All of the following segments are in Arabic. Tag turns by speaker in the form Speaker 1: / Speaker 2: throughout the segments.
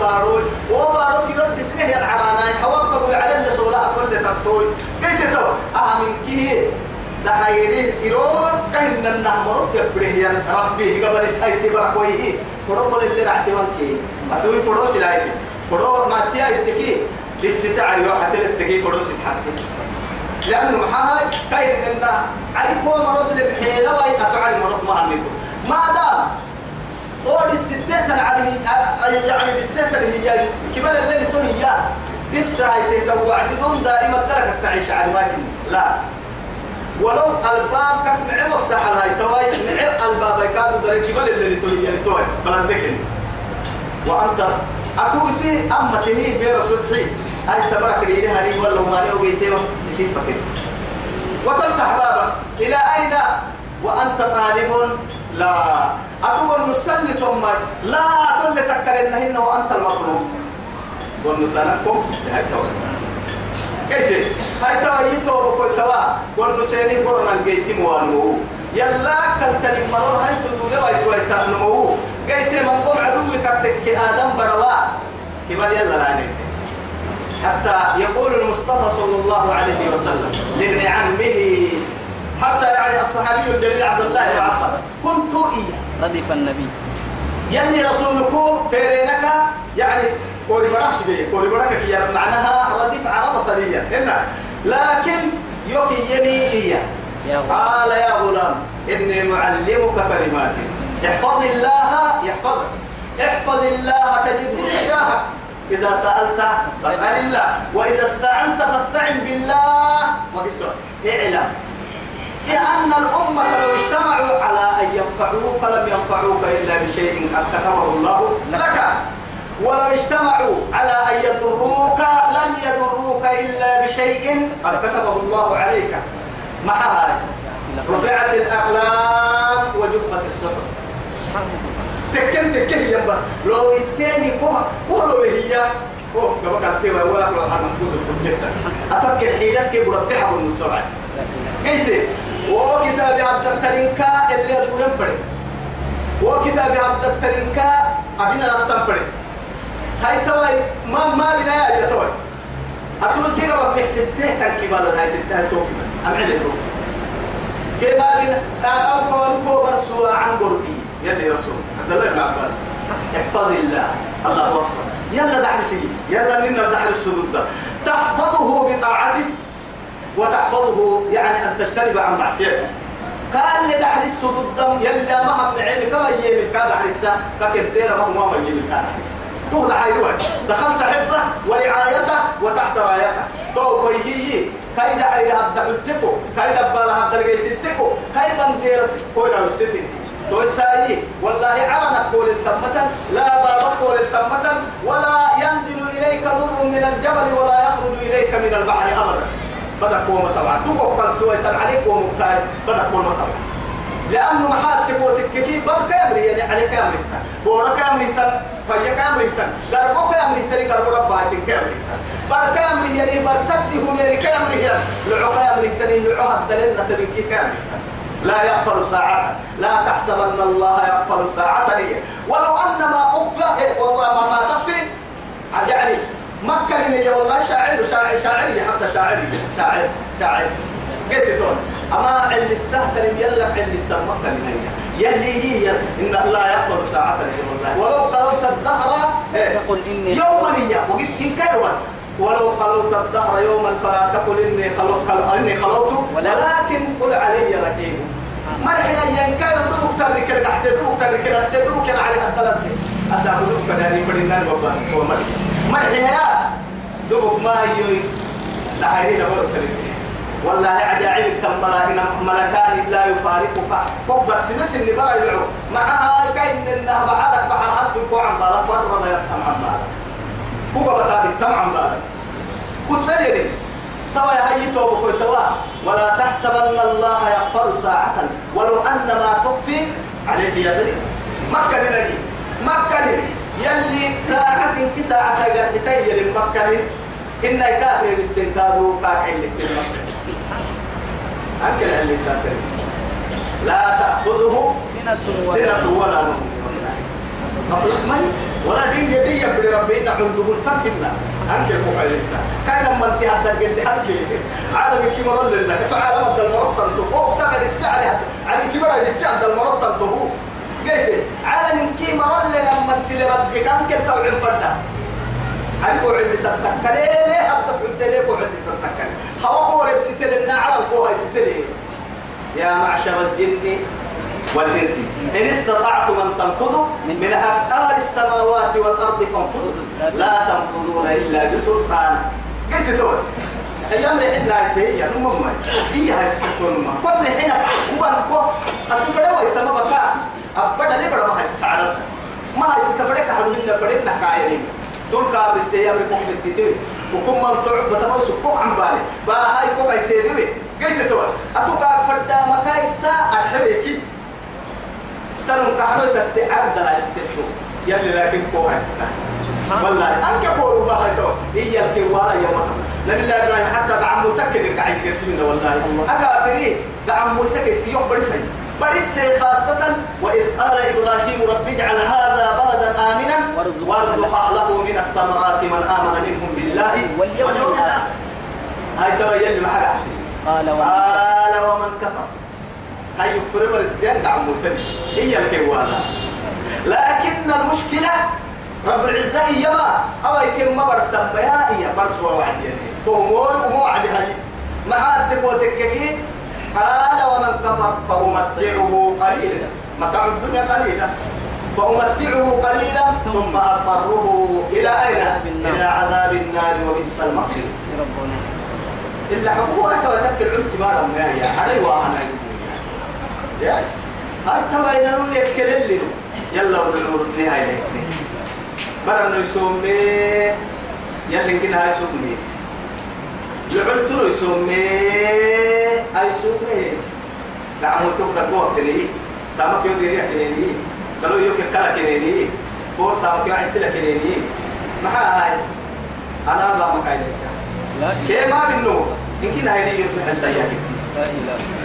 Speaker 1: باروي وبارو كيلو تسنه يا العرانا حوام بقول على اللي صلاة كل تطوي. قلت تو أهم كيه؟ ده هيري إيرو كهن النهمرت يبريه ربي قبل سايتي بركويه. فرو اللي رعتي وانكي ما تقول فرو سلايتي فرو ما تيا يتكي. للستة عريو حتى يتكي فرو ستحتي لأنه محاي كهن النه عريكو مرض لبحيرة وي أتعلم مرض ما عنيتو ما دام قول الستة العربي يعني بالستة اللي هي كبار الليل تو هي. لسه هاي توعدون دائما درجة تعيش على واجب لا. ولو ألباب كان معه مفتاح هاي. تواي معه ألباب كانوا درجة كبار الليل تو هي. توي فلان دكن وأنت أكوسي أما تهي بير صبحي هاي سبرك لي هاي ولا ما له بيتي يصير فكر وتفتح بابك إلى أين؟ وأنت طالب لا. أتقول نسلي ثم لا تقول تكرنهن وأنت المطلوب والنسانا كوكس هاي توا كيف هاي توا يتو بكل توا والنسيني قرنا الجيت موانو يلا كالتني مرور هاي تدود ويتو يتنمو جيت من قم عدوك كتك آدم بروا. كبار يلا لاني. حتى يقول المصطفى صلى الله عليه وسلم لابن عمه حتى يعني الصحابي الجليل عبد الله بن عباس. كنت إياه.
Speaker 2: ردف النبي.
Speaker 1: يلي رسولكم فيرينك يعني كوري براش بي كوري براك يا معناها رديف عرب فليا. هنا لكن يلي إياه. قال يا غلام إني معلمك كلمات. احفظ الله يحفظك احفظ الله تجده تجاهك إذا سألت فاسأل الله. وإذا استعنت فاستعن بالله. وقلت اعلم. لأن الأمة لو اجتمعوا على أن ينفعوك لم ينفعوك إلا بشيء قد كتبه الله لك. ولو اجتمعوا على أن يضروك لم يضروك إلا بشيء قد كتبه الله عليك. مع رفعت الأقلام وجفت الصحف تكن تكن يبا لو التاني كوها كوها هي. كوه كما قلت ولا ولا حنا نفوز الكمبيوتر أتوقع حيلك كي بربح أبو النصرة قلت وكتاب عبد الترينكا اللي أدورن فري. وكتاب عبد الترينكا أبينا لسان فري. هاي توي ما ما بنا يا توي أتوسي ربك ستة تركيبا هاي ستة توكي أم علي توكي كيف بنا أو كون كوبر سوا عن قربي يلي رسول. عبد الله بن عباس. احفظ الله. الله أكبر. يلا دحر سي يلا لنا دحر السدود تحفظه بطاعته. وتحفظه يعني أن تجتنب عن معصيته. قال لي السدود دم يلا ما هم عيني كما كان دحر السا ككدير ما هو ما يمين كان دحر السا تقول حيوان دخلت حفظه ورعايته وتحت رايته. تو كويي كاي دحر هبدأ التكو كاي دبال هبدأ التكو كاي بندير كوينا الستي تو ساي والله عرنا كول التمة لا بابا كول التمة ولا ينزل إليك ضر من الجبل ولا يخرج إليك من البحر أبدا. بدك قوم طبعا. تقول قلت ويتم عليك قوم مبتاعي بدك قوم طبعا. لأنه محاتك وتككي بل كامري يعني عليك كامري بورا كامري تن فيا كامري تن قربو كامري تن قربو رباتين كامري تن بل كامري يعني بل تدهم يعني كامري يعني. لعو كامري تن لعو هبدلين تبكي كامري تن لا يغفل ساعة لا تحسبن الله يغفل ساعة لي. ولو أن ما أخفى والله ما ما تخفي. يعني مكة لي والله شاعر شاعر شاعري حتى شاعري شاعر شاعر قلت دون أما اللي السهتر يلا اللي التمكة من هي يلي هي إن الله يغفر ساعة والله ولو خلوت الدهر إيه،
Speaker 2: تقول إني
Speaker 1: يوما هي وقلت إن كيوما ولو خلوت الدهر يوما فلا تقل إني خلوت خل... إني خلوت ولكن قل علي رقيب ما الحين أن كان دبك ترك تحت دبك ترك السيد دبك عليها الثلاث أسافرك كذلك فلنا الباباس هو ما الحين يا؟ دبك ما هي لا ترك والله عجائب تملا إن ملكان لا يفارقك. كبر سنس اللي برا يلعو معها كاين إنها بعرك بحر حتى عن بالك؟ ورد يرحم عن بالك. كوكا بتابي تم عن بالك. كنت بلي توا هي توبك توا ولا تحسبن الله يغفر ساعة. ولو أن ما تخفي عليه يدري مكة لنجي مكة لي. يلي ساعة كساعة قرحتي يلي مكة لي إن كاتب السنكادو كاكين لك مكة أنكل اللي كاتب لا تأخذه
Speaker 2: سنة ولا
Speaker 1: نوم. مفروض مي؟ ولا دين يدي يبدي ربي نحن دبل تنبنا أنك المقايلة كان لما انت هذا قلت أنك عالم كي مرة لله. تعالى مد المرض تنتو أو سنة السعر على كبر السعر المرض تنتو قلت عالم كي مرة انت لربك أنك توعي الفرد عارف وعد ستك ليه حتى في ليه وعد هوا هو ربستي لنا على القوة ستي يا معشر الجن والإنس إن استطعتم أن تنفذوا من أقطار السماوات والأرض فانفذوا لا تنفذون إلا بسلطان قلت تقول أيام رحنا هي نمم هي هاي سكتون ما كل رحنا هو هو أتفرد ويتم بكاء أبدا ليه بڑا ما هاي ما هاي ستفرد كحلوين فرد نكايرين دول كابر سيام ركوب التتوي وكم من تعب بتموس كوك عم بالي. با هاي كوك هاي سيدوي قلت تقول أتوقع فردا مكاي ساعة الحبيكي تنم كحلو تتعب دلا استتو يلي لكن كو هستا والله أنك كو ربا هاي تو هي الكوارا يا محمد. نبي الله إبراهيم حتى دعم متكد قاعد يقسمنا والله. أكابري دعم متكد يخبر سي برس خاصة وإذ قال إبراهيم رب اجعل هذا بلدا آمنا وارزق أهله من الثمرات من آمن منهم بالله واليوم الآخر. هاي تبين محل أحسن.
Speaker 2: قال ومن
Speaker 1: قال ومن كفر. هاي فرمر الدين دعم متكد هي الكوارا لكن المشكلة رب العزة يما أو يكن ما برسم بها هي برس ووعد يعني تهمون وموعد هاي مع تبوتككي قال ومن كفر فأمتعه قليلا. متاع الدنيا قليلا. فأمتعه قليلا ثم أضطره إلى أين؟ إلى عذاب النار. وبئس المصير. إلا حقوق أنت وتذكر عنت ما لهم يا علي وأنا يا. تبا إنه يذكر اللي يلا ودلور نهاية لك مرة يسومي يلا كنا هاي سومي. لعلت له يسومي أي سومي دعمو تبدا قوة كنيه دعمك يودي ريح كنيه قالوا يوك كلا كنيه بور دعمك يوعد تلا كنيه ما هاي أنا لا مكاينة
Speaker 2: لا
Speaker 1: كيف ما منه يصبح السياق
Speaker 2: لا إله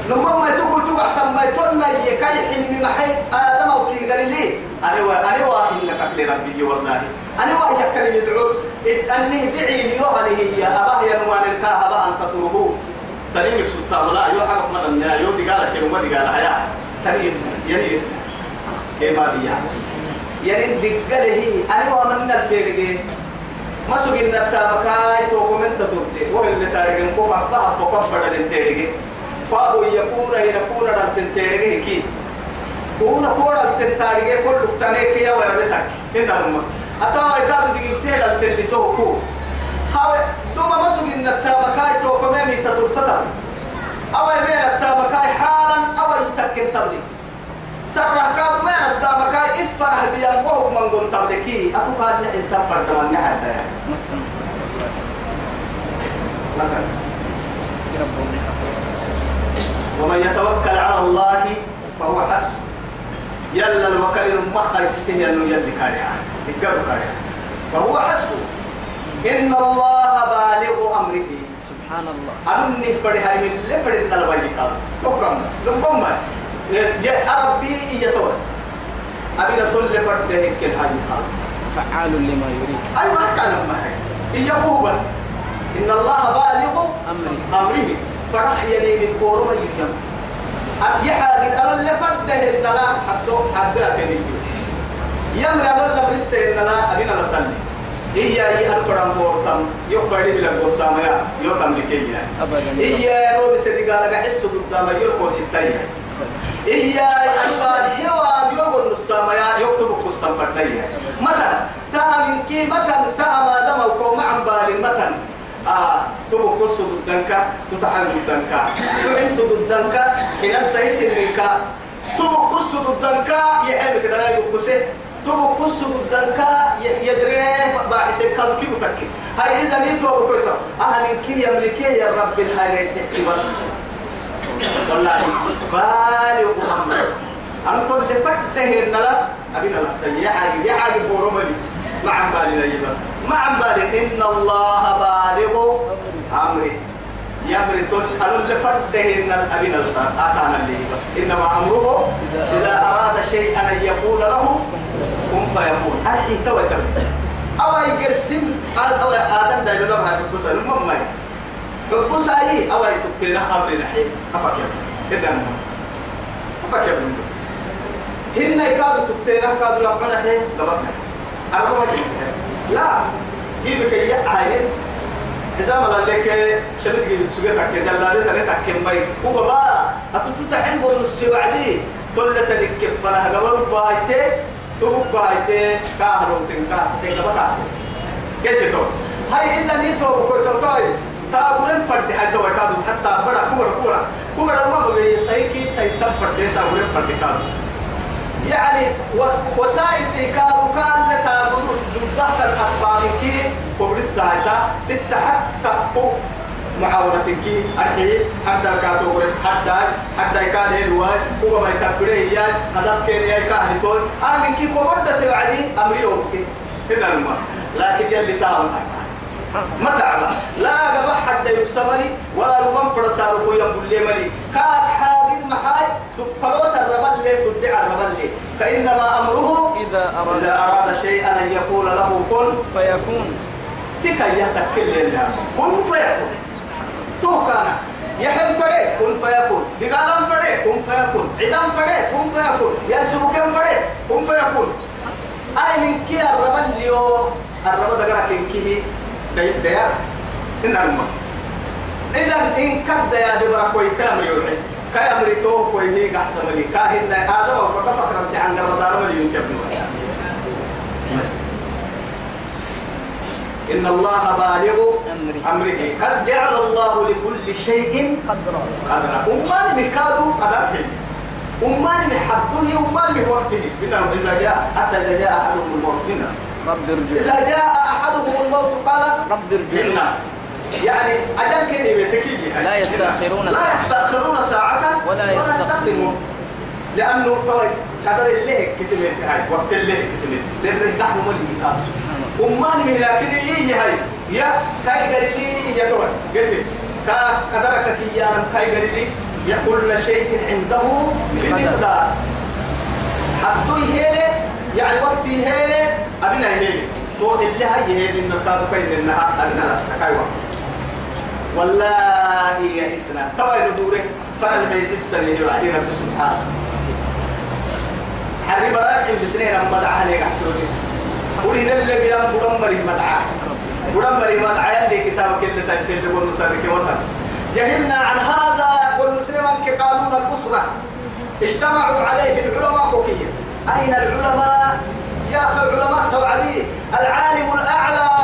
Speaker 1: لما ما تقول تقول حتى ما يتولنا يكاي حلم محي آدم أو كي قال لي أنا وا أنا وا إلا كفل ربي والله. أنا وا يكل يدعو أني بعي يوهني هي أباه ينوان الكاه أباه أن تطلبوه تريم سلطان لا يو حق من النيا يو دي قال كلمة دي قال هيا تريم يعني كما بيا. يعني دقله أنا وا من التيرجي ما سوين نتابكاي تو كومنت تورتي وهو اللي تارجن كو بابا بابا بدل التيرجي فابو يكون هنا كون دلتن تيرجي كي. كون كون دلتن تارجي كل لقطانه كيا ورلتك هنا هم. أتوا يكاد دقيقتين دلتن اللي تو كو هاو دوما ما سوين نتابكاي تو كومنت تورتتا أو يمين التابكاي حالا أو يتكن تبلي سرع كاد ما التابكاي إتفرح بيان وهو من قلت تبلكي أتوقع اللي إنت فرد من نحن.
Speaker 2: ربنا
Speaker 1: ومن يتوكل على الله فهو حسبه. يلا الوكيل المخا يسته يلو يلي كاريا. يقرب كاريا. فهو حسبه. إن الله بالغ أمره.
Speaker 2: سبحان الله.
Speaker 1: أنني فري هاي من اللي فري من الوالي قال توكم لنقوم يا ربي يتوى أبي نطل فرد هيك الحاجة.
Speaker 2: فعال لما يريد.
Speaker 1: أيوة كان ما هي. إياه بس. إن الله بالغ
Speaker 2: أمري
Speaker 1: أمره. فرح يلي من كورما اليوم أبي حاجة أنا اللي فردة النلا حتى حتى كني يمر أنا اللي بس النلا أبينا نسلي إياه يا أنا فرام بورتم يوم فرد بلا بوسام يا يوم تملكي
Speaker 2: أبدا.
Speaker 1: إياه رو بس دي قال بحس قدام يوم كوسيتايا إياه أشبال هوا يوم النصام يا تبقى قصام فرتايا مثلا تهم كي مثلا أو كوم عم بالي مثلا آه تبو قصة ضدنك تتحل ضدنك. تعين ضدنك حين سيس منك. تبو قصة ضدنك يحبك دلا يقصه تبو قصة ضدنك يدري باعث كم كي متكي. هاي إذا نيتو أبو كويتا أهل كي يملكي يا رب الحالي احتمال والله بالي محمد. أنا تقول لفتة النلا أبينا السياحة دي حاجة بورمالي ما عم بالي لي بس. ما عم بالي إن الله بالغ أمري. يمري تقول أنا اللي فرده إن أبينا أسانا لي بس. إنما أمره إذا أراد شيئا أن يقول له كن فيكون أرحي توي تبي أو يقرسم أو آدم دايلو لما هتبص المهم حبوس أي أو يتبتنا خبر نحي أفكر كده أفكر من بس هن يكادوا تبتنا كادوا لما نحي ما لا هي بكي عين إذا ما لك شبت جيب سجتك لا لا تكمل ماي هو بقى أتتحن بونس وعدي كل تلك فنا قبل بايته تبوك بايته كاهرو تنكا تنكا كده تو هاي إذا نيتو كنت توي. تابولن فرد حتى وكادو حتى بڑا كبر كبر كبر ما بقي سيكي سيتم فرد تابولن فرد كادو. يعني وسائل إيكاد كان لتابولن ضغط الأسباب كي كبر الساعة ستة حتى معاونتك أرحي حتى كاتو حتى حتى كان الواي هو ما يتبره هي هدف كان يا كان تقول أنا كي كبرت تبعدي أمري أوكي هنا الماء لكن يلي تام ما تعب لا قبل حتى يسمني ولا ربما فرسال هو يقول لي ملي. كان محاي تقلوت الربل لي تدعى الربل لي فإنما أمره
Speaker 2: إذا أراد
Speaker 1: إذا أراد شيئا أن يقول له كن.
Speaker 2: فيكون.
Speaker 1: تكا يتكل لله. كن فيكون تو كان. يحب فري كن فيكون بقالم فري كن فيكون عدم فري كن فيكون يا سبكم فري كن فيكون أي من كي الربل ليو الربل كن كيه دايب ديار. إن إذا إن كد يا دبرا كوي كام يرحي كاي أمري تو كوي هي قحسن لي كاهن آدم وقفك رد عن قرضار مليون تبنوا إن الله بالغ
Speaker 2: أمره.
Speaker 1: قد جعل الله لكل شيء
Speaker 2: قدرا؟
Speaker 1: قدرا. أمان مكادو قدره أمان محبه أمان بوقته إنه إذا جاء حتى إذا جاء أحدهم الموت.
Speaker 2: ارجع.
Speaker 1: إذا جاء أحدهم الموت قال
Speaker 2: رب ارجع.
Speaker 1: يعني أجل كلمة تكيجي
Speaker 2: لا يستأخرون
Speaker 1: لا. يستأخرون ساعة
Speaker 2: ولا يستقدمون.
Speaker 1: لأنه طوي قدر اللي كتبت هاي وقت اللي كتبت لأنه دحم ملي كاس أمان من لكن يجي هاي يا كاي قريلي يا توي قلت كا قدرك يا كاي قريلي يا كل شيء عنده بمقدار حدو هيلي يعني وقتي هيلي أبنا هيلي تو اللي هاي هيلي إنه كادو كاين إنها أبنا لسكاي وقت. والله إسلام طبعا ندوره فأنا ما يسسر يجي رب سبحانه. براك عند سنين أما دعا عليك أحسنوتي ورين اللي بيام بدمري مدعا بدمري مدعا اللي كتابك اللي تيسير والمسارك وطن جهلنا عن هذا والمسلمان كقانون الأسرة. اجتمعوا عليه العلماء كوكية أين العلماء؟ يا أخي العلماء توعدي. العالم الأعلى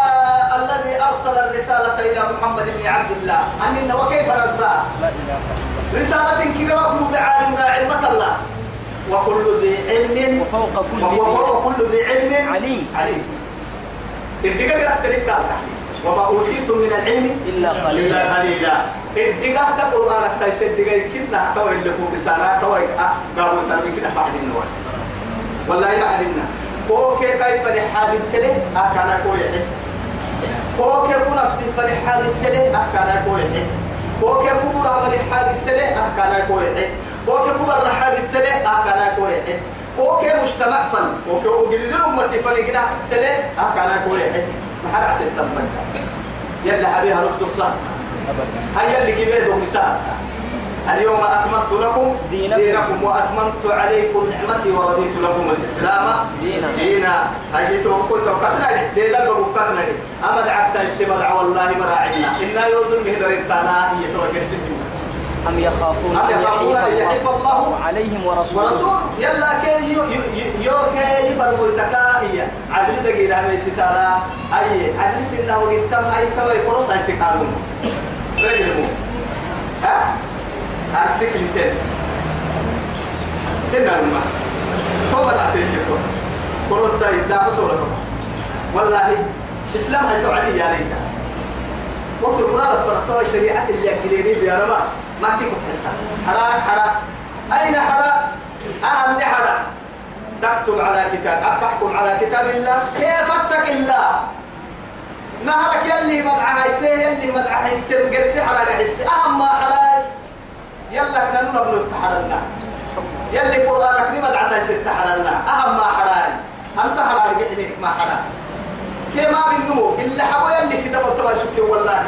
Speaker 1: أرسل الرسالة إلى محمد بن عبد الله. أن وكيف
Speaker 2: إله
Speaker 1: رسالة كبيرة بعالم علمة الله. وكل ذي علم
Speaker 2: وفوق كل
Speaker 1: وهو
Speaker 2: ذي
Speaker 1: فوق كل ذي علم.
Speaker 2: عليم.
Speaker 1: عليم. الدقة أختلف قال وما أوتيتم من العلم
Speaker 2: إلا قليلا.
Speaker 1: إلا قليلا. الدقة أنا تيسد الدقة كنا توي لكم رسالة توي قالوا رسالة كنا فاعل النوال والله ما علمنا كوكي كيف لحاجة سلة أكان كوي كوكي كو نفسي فلحاجة سلة أكان كوي. كوكي كو برا فلحاجة سلة أكان كوي. كوكي كو برا حاجة سلة أكان كوي. كوكي مجتمع فن. كوكي وجدد أمتي فلقنا سلة أكان كوي. ما حد عاد التمن يلا حبيها الصهر
Speaker 2: أبدا
Speaker 1: هيا اللي كبير مثال اليوم أكملت لكم
Speaker 2: دينكم.
Speaker 1: دينكم وأتممت عليكم نعمتي ورضيت لكم الإسلام.
Speaker 2: دينا.
Speaker 1: دينا. أجيتوا قلت قتنا دي. ذا قتنا دي. أما دعكت السمع والله مراعينا إنا يوزن به دريتنا هي سجن.
Speaker 2: أم يخافون
Speaker 1: أم يخافون أن يحيف الله
Speaker 2: عليهم ورسوله؟
Speaker 1: ورسول يلا كي يو يو كي يفرقوا التكائية عدل دقيقة ما ستارة أي عدل سنة وقتم أي تبا يقرص أي تقالون رجل ها؟ أرتك لتين إن الماء توبة تعطي سيكون قرص دا يدعى بصورة والله إسلام هيتو علي يا ليتا وقت المراد فرطوة شريعة اللي أكليني بيارما ما تيكو تحلتا حرا حرا أين حرا أهم حرا تكتب على كتاب تحكم على كتاب الله كيف اتق الله نهرك يلي مدعى هيته يلي مدعى هيته قرسي حرا أهم ما حرا يلا كنا نبلو التحرنا يلي قرآنك نمدعى تيسي التحرنا أهم ما حرا أنت حدا رجعتني ما حدا كما بالنمو إلا حبو يلي كتاب التوى سكتين والله.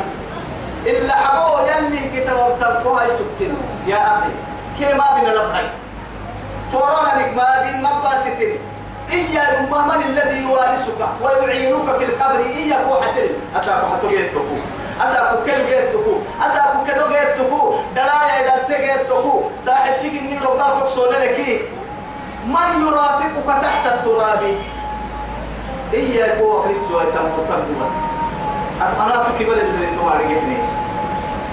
Speaker 1: إلا حبو يلي كتاب التوى سكتين. يا أخي كما بنا لبهاي فورانا نكما بين مباستين إيا من الذي يوارثك ويعينك في القبر. إيا كوحتين من يرافقك تحت التراب؟ إيا كو كريستو يتمرتقوا أنا تكبل اللي جبني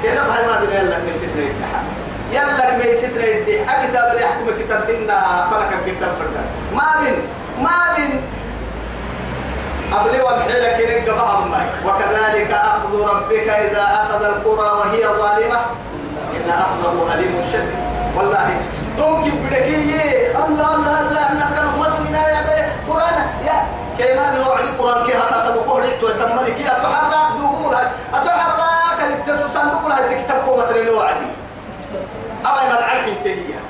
Speaker 1: كده بهاي ما بين لك من ستر الدحا يلا من ستر الدحا كتاب اللي يحكم كتاب لنا فلك كتاب فردا ما بين ما بين أبلي ومحيلك إنك بهم وكذلك أخذ ربك إذا أخذ القرى وهي ظالمة. إن أخذه أليم شديد. والله دوك بدكية الله الله الله نحن مسلمين يا قرآن يا كيما من وعد القرآن كي هذا تبقوا لك تملك كي أتحرك دهورها أتحرك التسو صندوق لها تكتب قوة الوعد أبا ما تعرف انتهي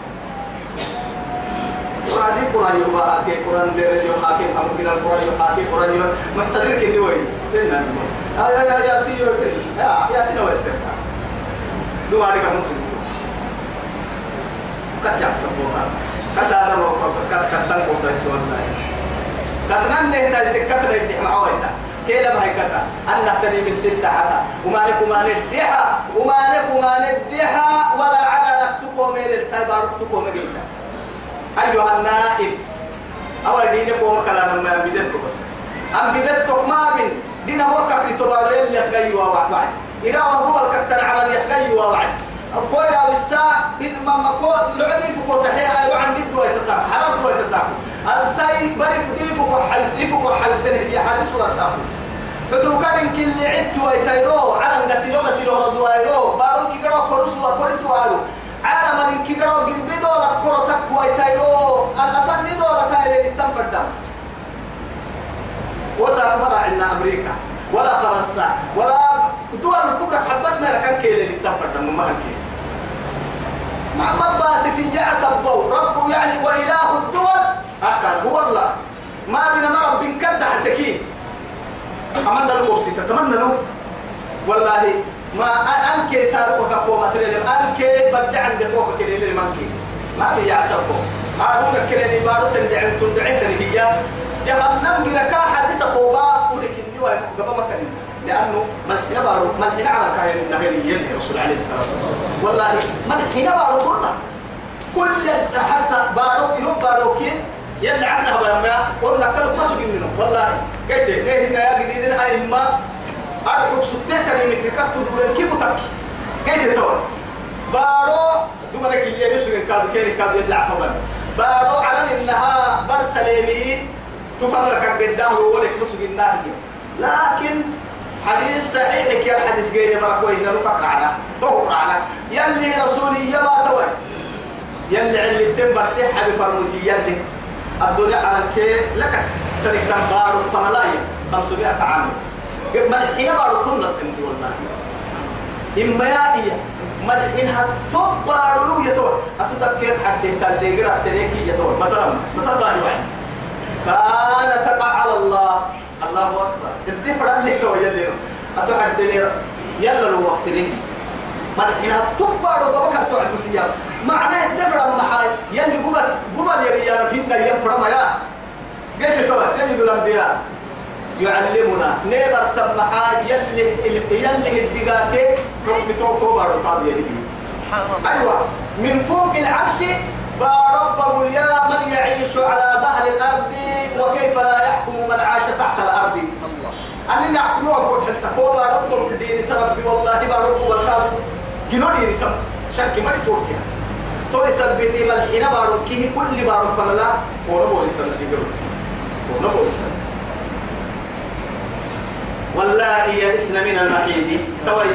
Speaker 1: قرآن قرآن كي قرآن دير يوم حاكم أمر من القرآن يوم حاكم قرآن محتضر كي نوي لنا يا يا يا سيو يا يا سيو وسر دو عليك مسلم كتيا سبوها كتا هذا لو كت كتان كوتا سوان لا كتنان نه تاي سكتنا الدحم عويتا كيلا ما هي كتا أن نحتني من ستة حتى وما لك وما نديها وما لك وما نديها ولا على نكتكو من التايبار نكتكو من التايبار أيها النائب أول دين قوم كلام ما بدت بس أم بدت ما بين دين وقف لتبارو يلي يسغي ووعد إذا وهو الكتر على اليسغي ووعد أقول أو الساعة إن ما ما كو لعدي فكو تحية أيوة عن دي ويتسام حرام ويتسام الساي بري فدي فكو حل فكو حل تاني هي حل سوا سام فتو كان كل عدت ويتيرو على غسيلو غسيلو ردو ايرو بارون كي غرو كورسوا كورسوا عالم من كيرو قد بدولة كرة تكوى تايرو الأتني دولة تايرو التنفردم وسا مرة عندنا أمريكا ولا فرنسا ولا دول الكبرى حبت ما كان كيلي التنفردم ما كان مع مباسط يعصب رب يعني وإله الدول. أكل هو الله. ما بنا مرة بنكد حسكين أمنا له مبسطة تمنى له. والله ما أنك سار وكفو مثلا أنك بدع عند فوق كده اللي مانكي ما عسبه هارون كده اللي بارو تندع تندع تنهي جهنم جركا حدث قوبا ولكن يوا قبل ما كان لأنه ملحنا بارو ملحنا على كائن النبي يلي رسول عليه الصلاة والسلام. والله ملحنا بارو قلنا كل حتى بارو يروح بارو كين يلي عنا بما قلنا كل قصد منه والله قلت ليه إن يا جديد؟ أئمة أرحك ستة كلمة كفت دولة كيف تبكي؟ كيف تقول بارو لك اللي يسوي كادو كيري كادو يلعب فمن بارو على إنها برسليمي تفرق قدام ولك مسوي النهي لكن حديث صحيح يا الحديث غير بركوي إنه نقطع على ظهر على يلي رسولي يما توي. يلي علي التنبر صحة بفرموتي يلي. الدنيا على كي لك تريك بارو فملايا 500 عام. ملحين بارو كنا تندي والله. إما يا إيا ملحين هتوب بارو يتوب أتتكير حتى تلقي قرأ تريكي يتوب مثلا مثلا واحد كان تقع على الله الله أكبر الدفر اللي تو يلي أتحد لي يلا لو وقت رين ملحين هتوب بارو بابك هتوعد مسيا معناه الدفر المحاي يلي قبل قبل يا ريال فينا ينفر ما يا قلت تو سيد الأنبياء يعلمنا نيبر سمحا يلي يلي الدقاكي حكم تو تو بارو طاب يلي أيوة من فوق العرش ربه يا من يعيش على ظهر الأرض وكيف لا يحكم من عاش تحت الأرض. الله أنني أحكمه أقول حتى قوة ربه الدين سرب والله ما ربه والكاد جنوني نسم شك ما تورتيا توري سبتي ملحنا بارو كيه كل بارو فلا هو نبو يسال تجرو هو نبو يسال والله اسم من المحيد توي.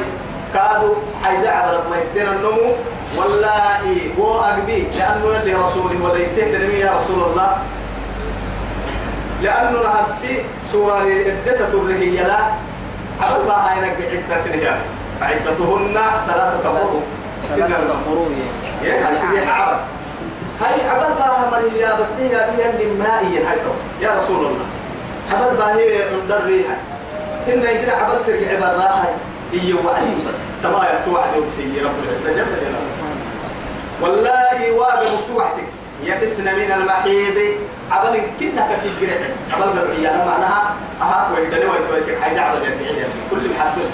Speaker 1: كادوا حيدا عبرت ما يدين النمو والله هو أقبي لأنه اللي رسوله وديته تنمي يا رسول الله. لأنه نهسي سورة عدة الرهية لا. عبد الله هينك بعدة رجال فعدتهن ثلاثة قرون.
Speaker 2: ثلاثة قروء
Speaker 1: يا. هاي سيدي عبد هاي عبر باها من يا بتني يا بيها المائية هاي يا رسول الله. عبر باهي عند الريحة إن يجري عبر ترجع براها هي وعدي تبايا توعد وسي رب العزة. جل جلاله والله واقع مفتوحتك يئسن من المحيض عبل كنا في الجرع عبل قرعية معناها أها ويدني ويتويتك حيدا عبل الجرعية كل محدد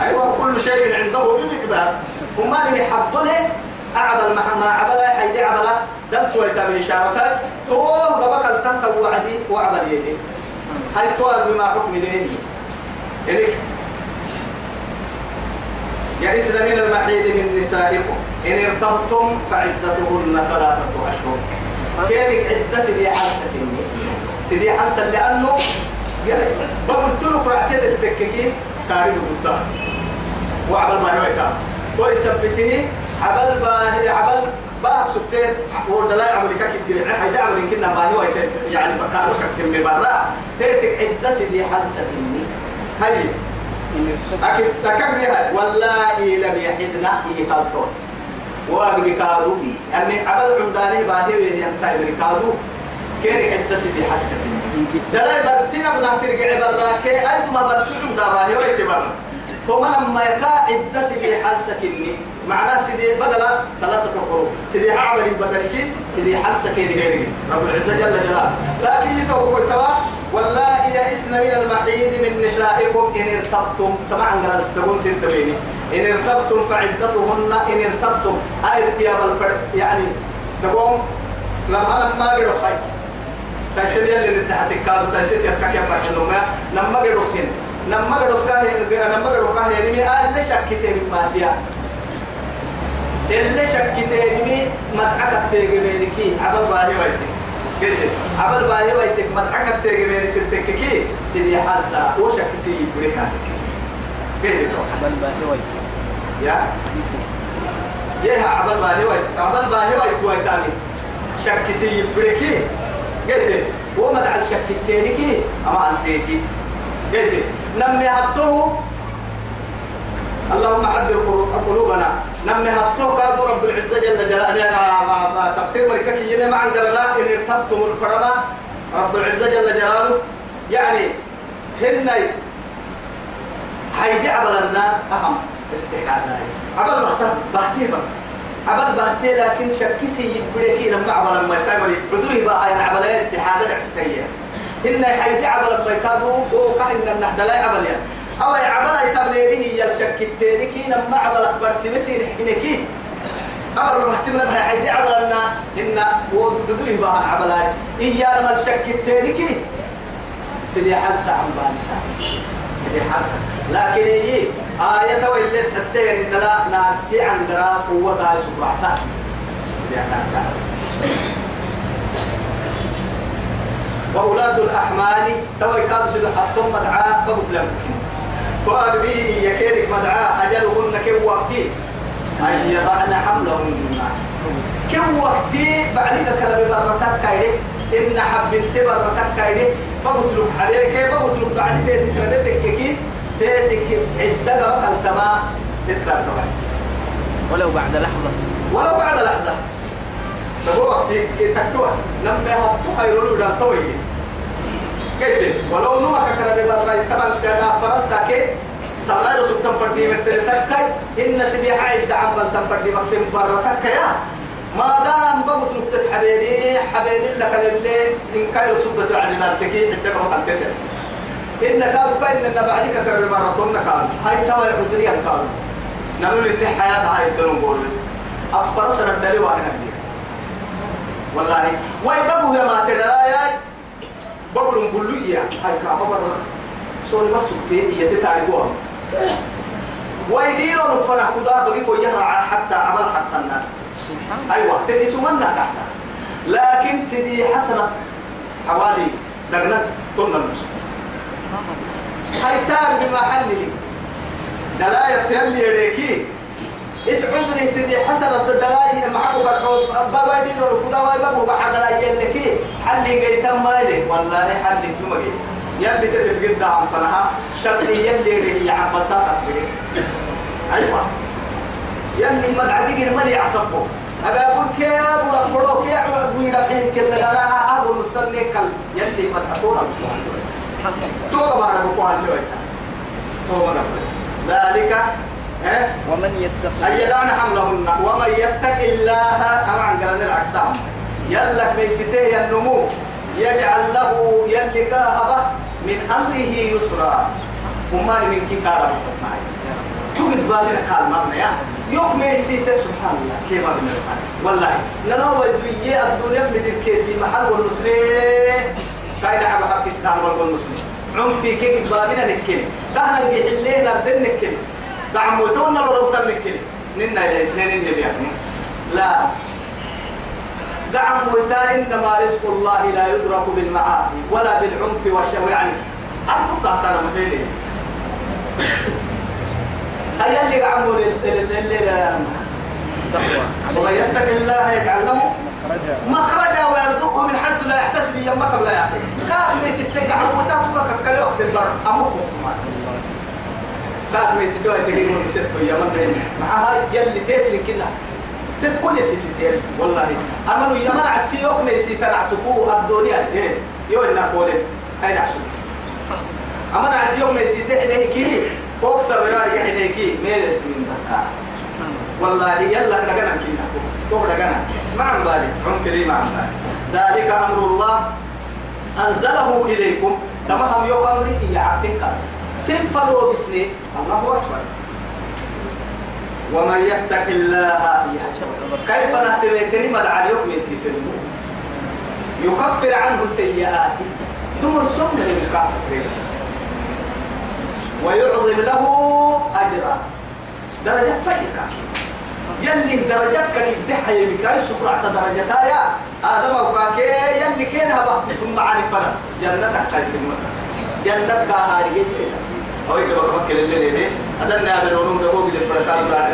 Speaker 1: أيوة كل شيء عنده بمقدار وما نبي حضنه أعبل محما عبل حيدا عبل دلت ويتم إشارة. توه ببك التهت وعدي وعبل يدي. هاي توه بما حكم ليه إليك يئسن من المحيض من نسائكم. إن ارتبتم فعدتهن ثلاثة أشهر. كيف عدة سيدي حرسة سيدي حرسة لأنه بقول تلك رعتين التككين قارب ضدها وعبل ما يويتا تو يثبته عبل با عبل باك سبتين. ودلا عمل كاك الدرع حيدا عمل كنا ما هو يعني بكارو كتم برا. تيتك عدة سيدي حرسة هاي. أكيد تكبرها والله لم يحدنا يقالتون واقب كادو بي أني عبل عمداني باهي وين ينساي بركادو كيري عدة سيدي حدثة جلاي برتنا بنا ترجع برا كي أيضا ما برتنا باهي ويتبر فما لما يكا عدة سيدي حدثة كني معناه سيدي بدلا ثلاثة قروب. سيدي عمل بدلك سيدي حدثة كيري غيري. رب العزة جل جلاله. لكن يتوقع توا والله يئسن من المحيض من نسائكم إن ارتبتم طبعا قال تقول ست بيني إن ارتبتم فعدتهن إن ارتبتم هاي ارتياب الفرد يعني تقوم لما ما قدر خيط. تيسير يلي نتحت الكادو تيسير يتكاك يا فرح النوم لما قدر كن لما قدر كاهي لما قدر كاهي نمي آه اللي شكتين ماتيا اللي شكتين مي مدعكة تيجي عبد باهي ويتك قلت عبد باهي ويتك مدعكة تيجي ميري ستك كي سيدي حالسا وشك سيدي بريكاتك قلت
Speaker 2: عبل باهي ويت
Speaker 1: يا؟ يا عبد باهي ويت عبد باهي ويت ويتاني شك سيدي بريكي قلت وما دع الشك التاني كي. أما أنتيتي قلت نمي هبته اللهم عدل قلوبنا. نمي هبته كادو رب العزة جل جلاله تفسير مريكا كينا مع الدرجاء إن ارتبتم الفرما. رب العزة جل جلاله يعني هن حيدي عبلنا أهم استحادة عبل بحتي بحتي عبل بحتي لكن شكسي يبريكي لما عبل ما يسامري. عذري بقى يعني عبل استحادة عكستية إن حيدي عبل ما يكادو وكهن النهدى لا عبل يعني. أو عبل يتبليه يلشك التانيكي لما عبل أكبر سمسين حينكي أمر المحتمل بها حيدي عبلنا إن وذري بقى عبل إيا لما الشك التانيكي سيدي حلسة عن بانسا سيدي حلسة. لكن إيه آية ويلس حسين إن لا ناسي عن درا قوة هاي سبعتا سيدي حلسة. وأولاد الأحمال توي سيدي حطهم مدعاء بقول فقال بي يكيرك مدعاء أجلهن كم وقتي أن يضعن حملهن. كم وقتي بعدك كلام برتك كايري إن حبنت برتك كايري بقول لك عليك بقول لك بعد تيتك كلمتك كي. تيتك عدة بقى التما نسبة
Speaker 2: ولو بعد لحظة.
Speaker 1: ولو بعد لحظة. تقول وقتي تكوى لما هبطوا خيروا له توي. كيف؟ ولو نوع كذا ببرا تبع كذا فرنسا كي ترى رسول تنفردي متتكاي إن سيدي تنفردي مكتم برا تكايا ما دام بقول نكتة حبيبي حبيبي لك اللي إن كاي رسول تعني لا تكي عندك ما تنتكس إن كانوا بين إن بعدك كذا مرة تونا كان هاي توا عزري كان نقول إن حياة هاي الدنيا بقول أفرسنا الدليل واحد والله. واي بقول يا ما تدري بقول نقول له يا هاي كابا مرة. سوري ما سكتي هي ويديروا نفنا كذا بقي فوجها حتى عمل حتى النار أيوة تنسوا منا تحت. لكن سيدي حسنة حوالي دقنا طن النص هاي تار بمحل لي دلاية يلي يريكي اسعدني سيدي حسنة الدلاية. معكو كالحوض بابا يديروا كذا واي بابو بحق دلاية لكي حلي قيتم مالي والله حلي تمري يلي تتفقد دعم فنها. شرطي يلي ري عبتا تصبري أيوة. يلي مدعدي الملي عصبه أقول كي أبو رفضو كي أبو يدحين كلا لا أبو نصني كل يلي فتحتونا توقع معنا بقوة اللويتا توقع ذلك
Speaker 2: ومن يتق
Speaker 1: أن يدعن حملهن. ومن يتق الله أمعن قرن العكسام يلك بيسته النمو. يجعل له يلك هبه من أمره يسرا. وما من كي كارا تصنعي توجد بالنا قال ما بنا يا. يوم ما يسيتك سبحان الله. كيف ما بنا والله. لنا ودي الدنيا بدل كيتي محل والنسري كاين عبا باكستان والنسري عم في كيف بالنا نكلم كان يحلينا الدن نكلم دعموتونا لو نكلم ننا إلى سنين النبي لا. دعم وتا إنما رزق الله لا يدرك بالمعاصي ولا بالعنف والشهوة. يعني أبقى سنة مفيني هيا اللي قعموا الليلة
Speaker 2: تقوى.
Speaker 1: ومن يتق الله يجعل له
Speaker 2: مخرجا
Speaker 1: ويرزقه من حيث لا يحتسب يمك لا يأخذ كاف مي ستة قعموا وتاتك ككل وقت البر. أمك كاف مي ستة ويتقين من ستة يمن معها يلي تيتل كلها تدخل يا سيدي والله. أمنوا يمن عسيوك مي ستة عسكوه الدنيا. يو إنك قولين أين عسكوه أمن عسيوك مي ستة إليه كي فوق سرنا يحيى كي ميرس من بسكار والله يلا دقنا كنا تو دقنا ما عن بالي عم كريم ما عن بالي ذلك أمر الله أنزله إليكم تمام يوم أمري يعتنك سنفلوا بسني الله أكبر ومن يتق الله كيف نهتم كلمة عليكم يسيتم يكفر عنه سيئاته دمر سنة بالكافر ويعظم له أجرا. درجة فجرك يلي درجتك كده يمكن سكرة درجتها يا آدم وكاكي يلي كين هبا ثم عارفنا جنتك قيسم جنتك هارجي أو أن أفكر اللي ليه أدنى أبن ونوم دبوك للبركات بعد